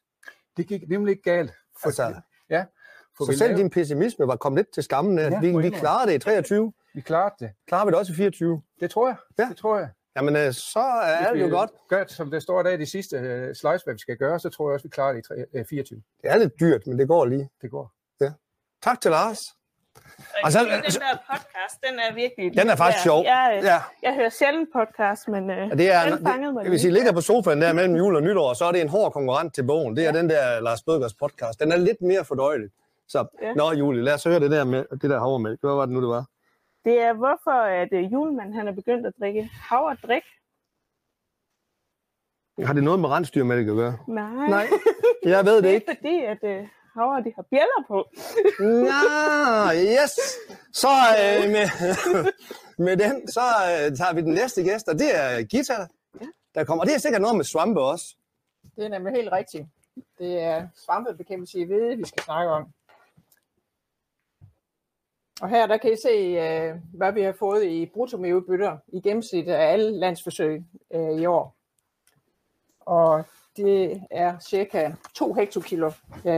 S8: Det gik nemlig ikke galt.
S1: For, altså,
S8: ja,
S1: for så selv lavede... din pessimisme var kommet lidt til skammen. Ja, vi, vi klarede det i 23.
S8: Vi klarede det.
S1: Klarer vi det også i 24?
S8: Det tror jeg. Ja. Det tror jeg.
S1: Jamen, øh, så er det jo godt.
S8: Gør, som det står der i de sidste uh, slides, hvad vi skal gøre, så tror jeg også, vi klarer det i 3, uh, 24.
S1: Det er lidt dyrt, men det går lige.
S8: Det går.
S1: Tak til Lars.
S2: Og så, den der podcast, den er virkelig...
S1: Den er faktisk sjov.
S2: Jeg, ja. jeg hører sjældent podcast, men uh, det er, den fangede mig
S1: Hvis I ligger på sofaen der mellem jul og nytår, så er det en hård konkurrent til bogen. Det er ja. den der Lars Bødgers podcast. Den er lidt mere fordøjelig. Så, ja. nå Julie, lad os høre det der, med, det der havremælk. Hvad var det nu, det var?
S2: Det er, hvorfor at uh, julemanden han er begyndt at drikke havredrik.
S1: Har det noget med rensdyrmælk at gøre?
S2: Nej.
S1: Nej, jeg ved det,
S2: det
S1: ikke.
S2: Det er fordi, at uh, havre, de har bjæller på.
S1: Nå, yes. Så øh, med, med den, så øh, tager vi den næste gæst, og det er Gita, der kommer. Og det er sikkert noget med svampe også.
S9: Det er nemlig helt rigtigt. Det er svampebekæmpelse i hvede, vi skal snakke om. Og her der kan I se, øh, hvad vi har fået i bruttomeudbytter i gennemsnit af alle landsforsøg øh, i år. Og det er cirka 2 hektokilo,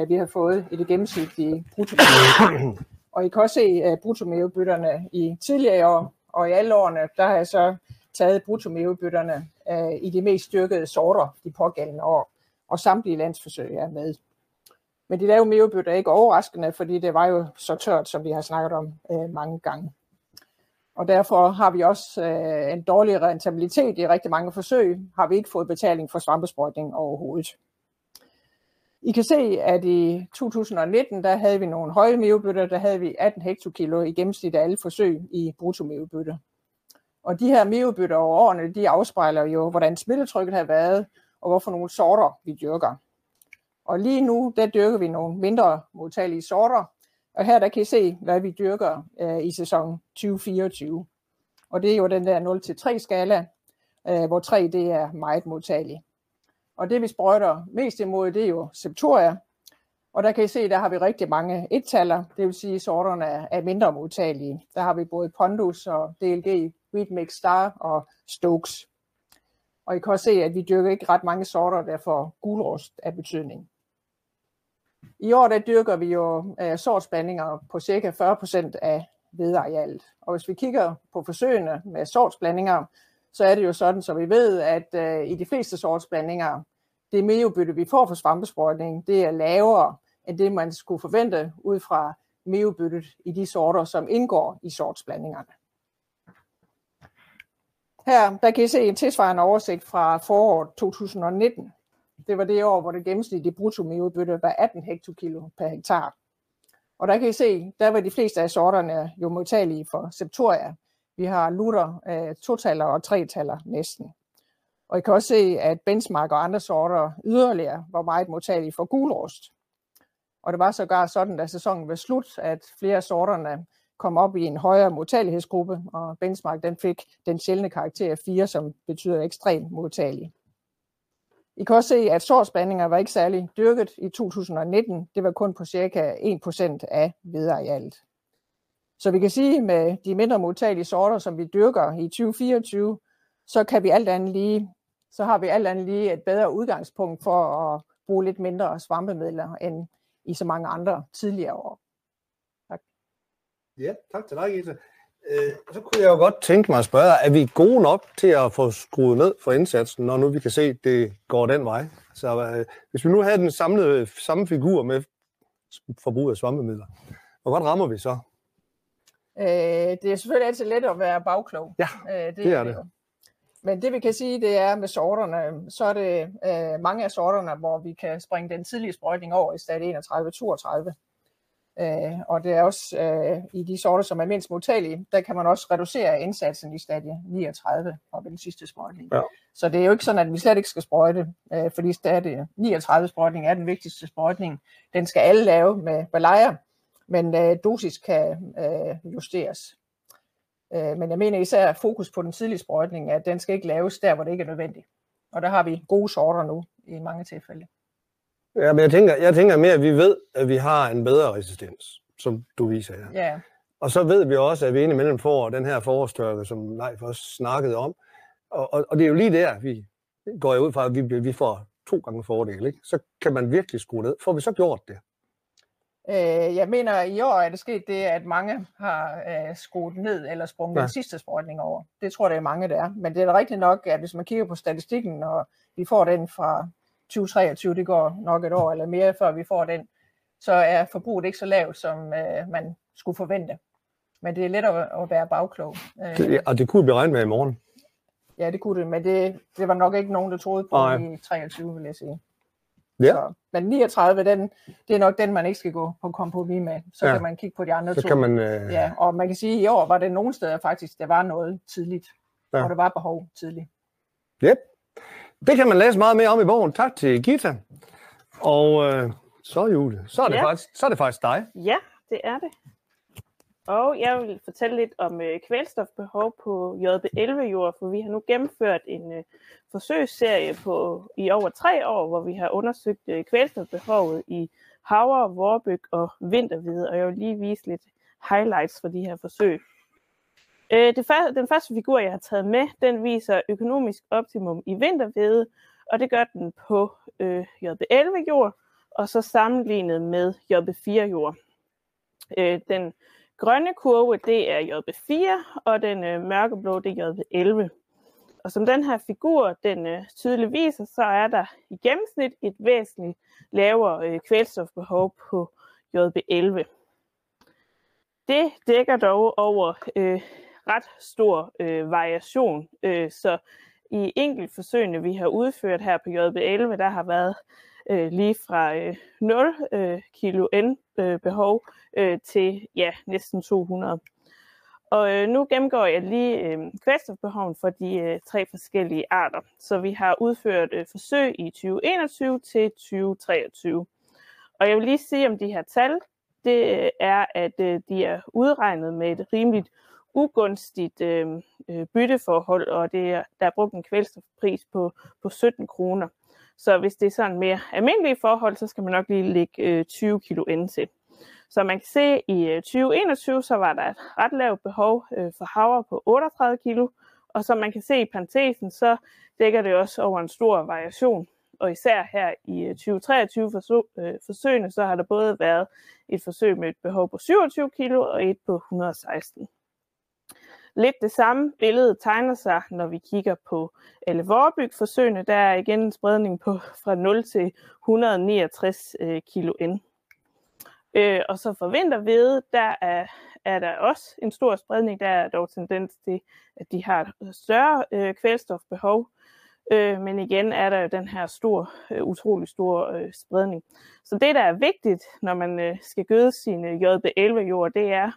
S9: vi har fået i det gennemsnitlige bruttomeudbytter. Og I kan også se uh, bruttomeudbytterne i tidligere år, og i alle årene, der har jeg så taget bruttomeudbytterne uh, i de mest styrkede sorter de pågældende år, og samtlige landsforsøg er med. Men de lave meudbytter er ikke overraskende, fordi det var jo så tørt, som vi har snakket om uh, mange gange. Og derfor har vi også øh, en dårlig rentabilitet i rigtig mange forsøg, har vi ikke fået betaling for svampesprøjtning overhovedet. I kan se, at i 2019, der havde vi nogle høje meudbytter, der havde vi 18 hektokilo i gennemsnit af alle forsøg i bruttomeudbytter. Og de her meobytter over årene, de afspejler jo, hvordan smittetrykket har været, og hvorfor nogle sorter vi dyrker. Og lige nu, der dyrker vi nogle mindre modtagelige sorter, og her der kan I se, hvad vi dyrker øh, i sæson 2024. Og det er jo den der 0-3 skala, øh, hvor 3 det er meget modtagelig. Og det vi sprøjter mest imod, det er jo Septoria. Og der kan I se, der har vi rigtig mange ettaller, det vil sige, at sorterne er mindre modtagelige. Der har vi både Pondus og DLG, Wheatmix Star og Stokes. Og I kan også se, at vi dyrker ikke ret mange sorter, der får gulrost af betydning. I år der dyrker vi jo uh, sortsblandinger på cirka 40% af vedarealet. Og hvis vi kigger på forsøgene med sortsblandinger, så er det jo sådan, så vi ved, at uh, i de fleste sortsblandinger, det meobytte, vi får for svampesprøjtning, det er lavere end det, man skulle forvente ud fra meobyttet i de sorter, som indgår i sortsblandingerne. Her der kan I se en tilsvarende oversigt fra foråret 2019. Det var det år, hvor det gennemsnitlige bruttomeobytte var 18 hektokilo per hektar. Og der kan I se, der var de fleste af sorterne jo modtagelige for septoria. Vi har lutter, øh, totaller og tretaller næsten. Og I kan også se, at benchmark og andre sorter yderligere var meget modtagelige for gulrost. Og det var sågar sådan, da sæsonen var slut, at flere af sorterne kom op i en højere modtagelighedsgruppe, og benchmark den fik den sjældne karakter 4, som betyder ekstremt modtagelig. I kan også se, at sortsblandinger var ikke særlig dyrket i 2019. Det var kun på cirka 1% af vedarealet. Så vi kan sige, med de mindre modtagelige sorter, som vi dyrker i 2024, så kan vi alt andet lige, så har vi alt andet lige et bedre udgangspunkt for at bruge lidt mindre svampemidler end i så mange andre tidligere år. Tak.
S1: Ja, tak til dig, Gita. Øh, så kunne jeg jo godt tænke mig at spørge, er vi gode nok til at få skruet ned for indsatsen, når nu vi kan se, at det går den vej? Så øh, hvis vi nu havde den samlede, samme figur med forbrug af svampemidler, hvor godt rammer vi så?
S9: Øh, det er selvfølgelig altid let at være bagklog.
S1: Ja, øh, det, det er det. Jo.
S9: Men det vi kan sige, det er med sorterne, så er det øh, mange af sorterne, hvor vi kan springe den tidlige sprøjtning over i stadie 31-32. Øh, og det er også øh, i de sorter, som er mindst modtagelige, der kan man også reducere indsatsen i stadie 39 og den sidste sprøjtning. Ja. Så det er jo ikke sådan, at vi slet ikke skal sprøjte, øh, fordi stadie 39 sprøjtning er den vigtigste sprøjtning. Den skal alle lave med balejer, men øh, dosis kan øh, justeres. Øh, men jeg mener især fokus på den tidlige sprøjtning, at den skal ikke laves der, hvor det ikke er nødvendigt. Og der har vi gode sorter nu i mange tilfælde.
S1: Ja, men jeg tænker, jeg tænker mere, at vi ved, at vi har en bedre resistens, som du viser her.
S9: Ja.
S1: Og så ved vi også, at vi indimellem får den her forårstørke, som Leif også snakkede om. Og, og, og det er jo lige der, vi går ud fra, at vi, vi får to gange fordel. Ikke? Så kan man virkelig skrue ned. Får vi så gjort det?
S9: Øh, jeg mener, i år er det sket det, at mange har øh, skruet ned eller sprunget ja. den sidste sprøjtning over. Det tror jeg, det er mange, der er. Men det er da rigtigt nok, at hvis man kigger på statistikken, og vi får den fra 2023, det går nok et år eller mere, før vi får den, så er forbruget ikke så lavt, som øh, man skulle forvente. Men det er let at, at være bagklog.
S1: Øh, det, og det kunne vi regne med i morgen.
S9: Ja, det kunne det, men det, det var nok ikke nogen, der troede på Ej. i 23, vil jeg sige.
S1: Ja. Så,
S9: men 39, den, det er nok den, man ikke skal gå på kompromis med. Så ja. kan man kigge på de andre
S1: så
S9: to.
S1: Kan man, øh...
S9: ja, og man kan sige, at i år var det nogle steder faktisk, der var noget tidligt. Ja. Og der var behov tidligt.
S1: Yep. Det kan man læse meget mere om i bogen. Tak til Gita. Og øh, så Jule, så er, det ja. faktisk, så er det faktisk dig.
S2: Ja, det er det. Og jeg vil fortælle lidt om øh, kvælstofbehov på JB11-jord, for vi har nu gennemført en øh, forsøgsserie på i over tre år, hvor vi har undersøgt øh, kvælstofbehovet i havre, vorbyg og vinterhvide, og jeg vil lige vise lidt highlights fra de her forsøg. Øh, det første, den første figur, jeg har taget med, den viser økonomisk optimum i vintervede, og det gør den på øh, JB11-jord, og så sammenlignet med JB4-jord. Øh, den grønne kurve, det er JB4, og den øh, mørkeblå, det er JB11. Og som den her figur, den øh, tydeligt viser, så er der i gennemsnit et væsentligt lavere øh, kvælstofbehov på JB11. Det dækker dog over øh, ret stor øh, variation, øh, så i enkelt forsøgene, vi har udført her på JB11, der har været øh, lige fra øh, 0 øh, kilo N øh, behov øh, til ja, næsten 200. Og øh, nu gennemgår jeg lige øh, kvælstofbehoven for de øh, tre forskellige arter. Så vi har udført øh, forsøg i 2021 til 2023. Og jeg vil lige sige om de her tal, det øh, er, at øh, de er udregnet med et rimeligt ugunstigt øh, øh, bytteforhold, og det er, der er brugt en kvælstofpris på, på 17 kroner. Så hvis det er sådan mere almindelige forhold, så skal man nok lige lægge øh, 20 kilo ind til. Så man kan se, at i øh, 2021 så var der et ret lavt behov øh, for havre på 38 kilo, og som man kan se i parentesen, så dækker det også over en stor variation. Og især her i øh, 2023 forsøgene, så har der både været et forsøg med et behov på 27 kilo og et på 116. Lidt det samme billede tegner sig, når vi kigger på alle forsøgene. Der er igen en spredning på fra 0 til 169 øh, kilo N. Øh, og så for vintervede, der er, er der også en stor spredning. Der er dog tendens til, at de har et større øh, kvælstofbehov. Øh, men igen er der jo den her stor, øh, utrolig store øh, spredning. Så det, der er vigtigt, når man øh, skal gøde sin øh, JB11-jord, det er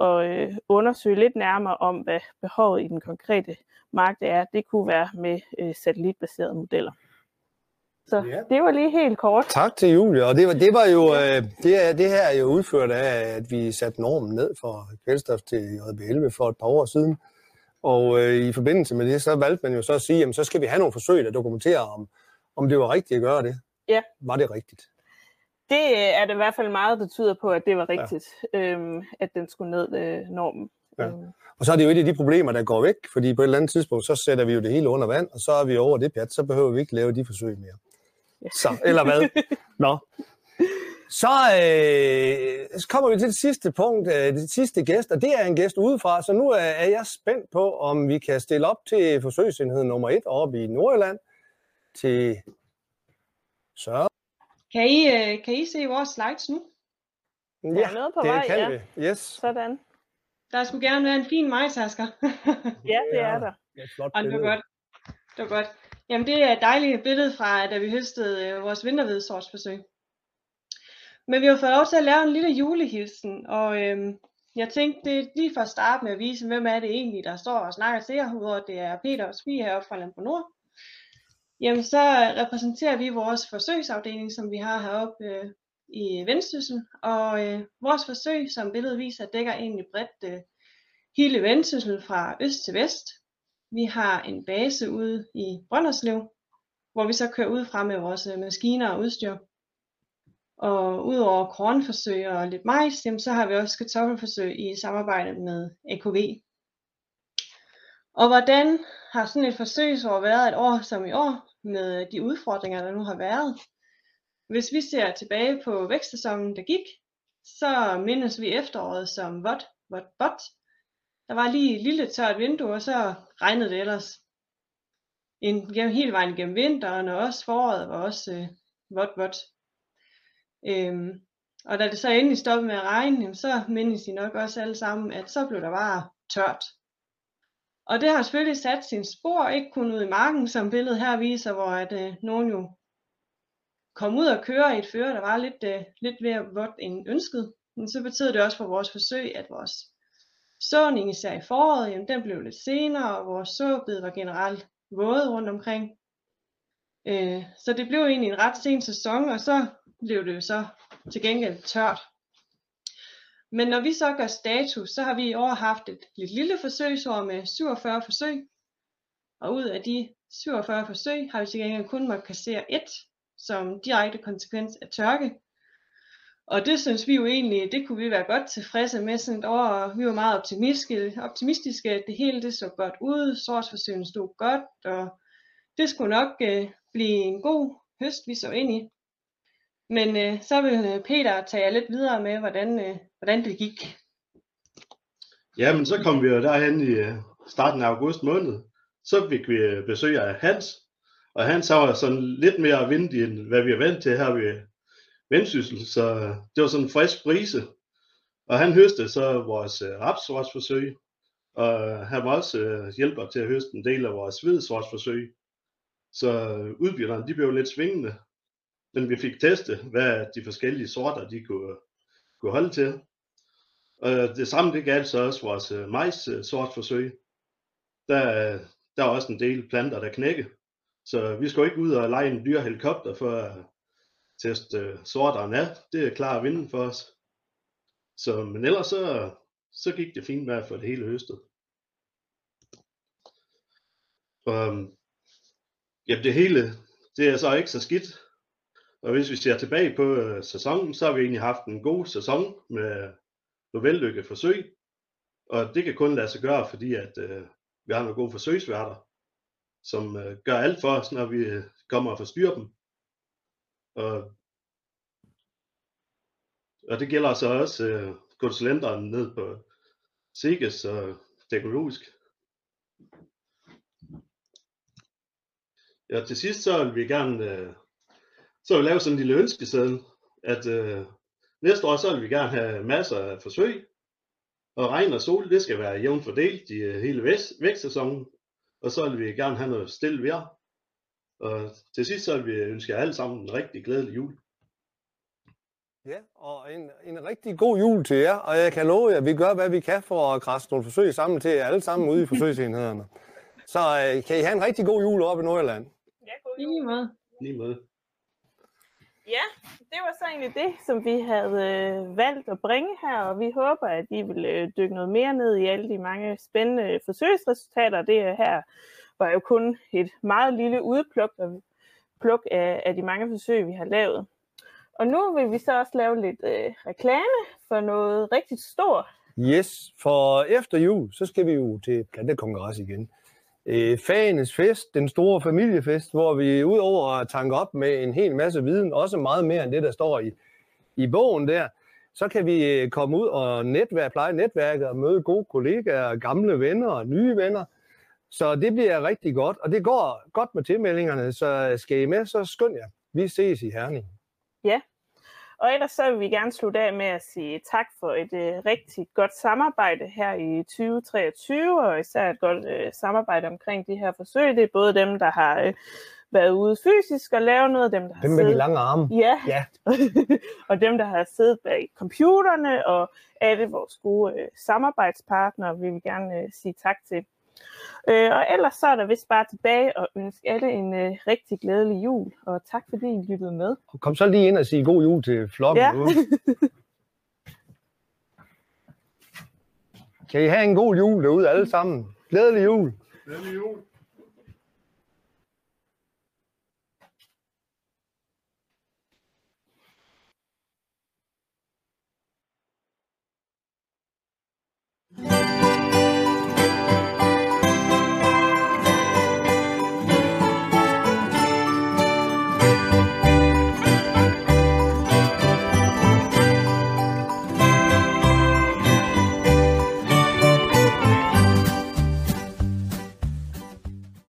S2: at øh, undersøge lidt nærmere om, hvad behovet i den konkrete mark er. Det kunne være med øh, satellitbaserede modeller. Så ja. det var lige helt kort.
S1: Tak til Julie. Og det var, det var jo, øh, det, det her er jo udført af, at vi satte normen ned for kvælstof til JB11 for et par år siden. Og øh, i forbindelse med det, så valgte man jo så at sige, jamen så skal vi have nogle forsøg, der dokumenterer, om, om det var rigtigt at gøre det.
S2: Ja.
S1: Var det rigtigt?
S2: Det øh, er det i hvert fald meget, der tyder på, at det var rigtigt, ja. øhm, at den skulle ned øh, normen.
S1: Ja. Øhm. Og så er det jo et af de problemer, der går væk, fordi på et eller andet tidspunkt, så sætter vi jo det hele under vand, og så er vi over det pjat, så behøver vi ikke lave de forsøg mere. Ja. Så, eller hvad? Nå. Så, øh, så kommer vi til det sidste punkt, øh, det sidste gæst, og det er en gæst udefra, så nu er, er jeg spændt på, om vi kan stille op til forsøgsenhed nummer et oppe i Nordjylland til Søren.
S10: Kan I, øh, kan I se vores slides nu?
S2: Ja, der er noget på
S1: det
S2: vej,
S1: kan
S2: ja.
S1: vi. Yes.
S2: Sådan.
S10: Der skulle gerne være en fin majtasker.
S2: ja, det er der.
S1: Er flot
S10: Og det var
S1: billede.
S10: godt. Det var godt. Jamen, det er et dejligt billede fra, da vi høstede øh, vores vinterhvedesortsforsøg. Men vi har fået lov til at lave en lille julehilsen, og øhm, jeg tænkte det er lige for at starte med at vise, hvem er det egentlig, der står og snakker til jer, udover det er Peter og Sofie heroppe fra Landbrug Nord. Jamen, så repræsenterer vi vores forsøgsafdeling, som vi har heroppe øh, i Vendsyssel, og øh, vores forsøg, som billedet viser, dækker egentlig bredt øh, hele Vendsyssel fra øst til vest. Vi har en base ude i Brønderslev, hvor vi så kører ud fra med vores øh, maskiner og udstyr. Og udover kornforsøg og lidt majs, jamen, så har vi også kartoffelforsøg i samarbejde med AKV. Og hvordan har sådan et forsøgsår været et år som i år, med de udfordringer, der nu har været? Hvis vi ser tilbage på vækstsæsonen, der gik, så mindes vi efteråret som vådt, vådt, vådt. Der var lige et lille tørt vindue, og så regnede det ellers. En, gennem, hele vejen gennem vinteren, og også foråret var også øh, vådt, vådt. Øhm, og da det så endelig stoppede med at regne, så mindes I nok også alle sammen, at så blev der bare tørt. Og det har selvfølgelig sat sin spor, ikke kun ud i marken, som billedet her viser, hvor at, øh, nogen jo kom ud og køre i et føre, der var lidt, øh, lidt mere vådt end ønsket. Men så betød det også for vores forsøg, at vores såning, især i foråret, jamen, den blev lidt senere, og vores såbed var generelt våde rundt omkring. Øh, så det blev egentlig en ret sen sæson, og så blev det jo så til gengæld tørt. Men når vi så gør status, så har vi i år haft et lidt lille forsøgsår med 47 forsøg. Og ud af de 47 forsøg har vi til gengæld kun måttet kassere et som direkte konsekvens af tørke. Og det synes vi jo egentlig, det kunne vi være godt tilfredse med sådan et år, og vi var meget optimistiske, optimistiske at det hele det så godt ud, sortsforsøgene stod godt, og det skulle nok øh, blive en god høst, vi så ind i. Men øh, så vil øh, Peter tage jer lidt videre med, hvordan, øh, hvordan det gik.
S11: Ja, men så kom vi jo derhen i øh, starten af august måned. Så fik vi øh, besøg af Hans, og Hans var sådan lidt mere vindig, end hvad vi er vant til her ved Vendsyssel, så øh, det var sådan en frisk brise. Og han høstede så vores øh, og han var også øh, hjælper til at høste en del af vores hvidsortsforsøg. Så øh, udbytterne, de blev lidt svingende, men vi fik testet, hvad de forskellige sorter, de kunne, kunne holde til. Og det samme det galt så også vores øh, majs øh, sortforsøg. Der, der er også en del planter, der knækker. Så vi skal ikke ud og lege en dyr helikopter for at teste øh, sorterne af. Det er klar vinden vinde for os. Så, men ellers så, så gik det fint med at få det hele høstet. Og, øhm, jamen det hele, det er så ikke så skidt. Og hvis vi ser tilbage på øh, sæsonen, så har vi egentlig haft en god sæson med nogle vellykket forsøg. Og det kan kun lade sig gøre, fordi at øh, vi har nogle gode forsøgsværter, som øh, gør alt for os, når vi øh, kommer og forstyrrer dem. Og, og det gælder så også øh, konsulenterne ned på Siges og teknologisk. Ja, til sidst så vil vi gerne øh, så vil vi lave sådan en lille ønskeseddel, at øh, næste år så vil vi gerne have masser af forsøg, og regn og sol, det skal være jævnt fordelt i øh, hele vækst, vækstsæsonen, og så vil vi gerne have noget stille vejr. Og til sidst så vil vi ønske jer alle sammen en rigtig glædelig jul.
S1: Ja, og en, en rigtig god jul til jer, og jeg kan love jer, at vi gør, hvad vi kan for at krasse nogle forsøg sammen til jer alle sammen ude i forsøgsenhederne. Så øh, kan I have en rigtig god jul oppe i Nordjylland.
S2: Ja, god
S10: I lige måde.
S11: Lige måde.
S2: Ja, det var så egentlig det, som vi havde øh, valgt at bringe her, og vi håber, at I vil øh, dykke noget mere ned i alle de mange spændende øh, forsøgsresultater. Det her var jo kun et meget lille udpluk pluk af, af de mange forsøg, vi har lavet. Og nu vil vi så også lave lidt øh, reklame for noget rigtig stort.
S1: Yes, for efter jul, så skal vi jo til plantekongres igen. Øh, Fagenes fest, den store familiefest, hvor vi udover at tanke op med en hel masse viden, også meget mere end det, der står i, i bogen der, så kan vi øh, komme ud og netværk, pleje netværket og møde gode kollegaer, gamle venner og nye venner. Så det bliver rigtig godt, og det går godt med tilmeldingerne, så skal I med, så skynd jer. Vi ses i Herning.
S2: Ja, og ellers så vil vi gerne slutte af med at sige tak for et øh, rigtig godt samarbejde her i 2023, og især et godt øh, samarbejde omkring de her forsøg. Det er både dem, der har øh, været ude fysisk og lavet noget, dem, der har
S1: Dem med
S2: siddet...
S1: de lange arme.
S2: Ja,
S1: Ja.
S2: og dem, der har siddet bag computerne, og alle vores gode øh, samarbejdspartnere, vil vi gerne øh, sige tak til. Øh, og ellers så er der vist bare tilbage og ønske alle en øh, rigtig glædelig jul, og tak fordi I lyttede med.
S1: Kom så lige ind og sig god jul til flokken.
S2: Ja.
S1: kan I have en god jul derude alle sammen. Glædelig jul.
S6: Glædelig jul.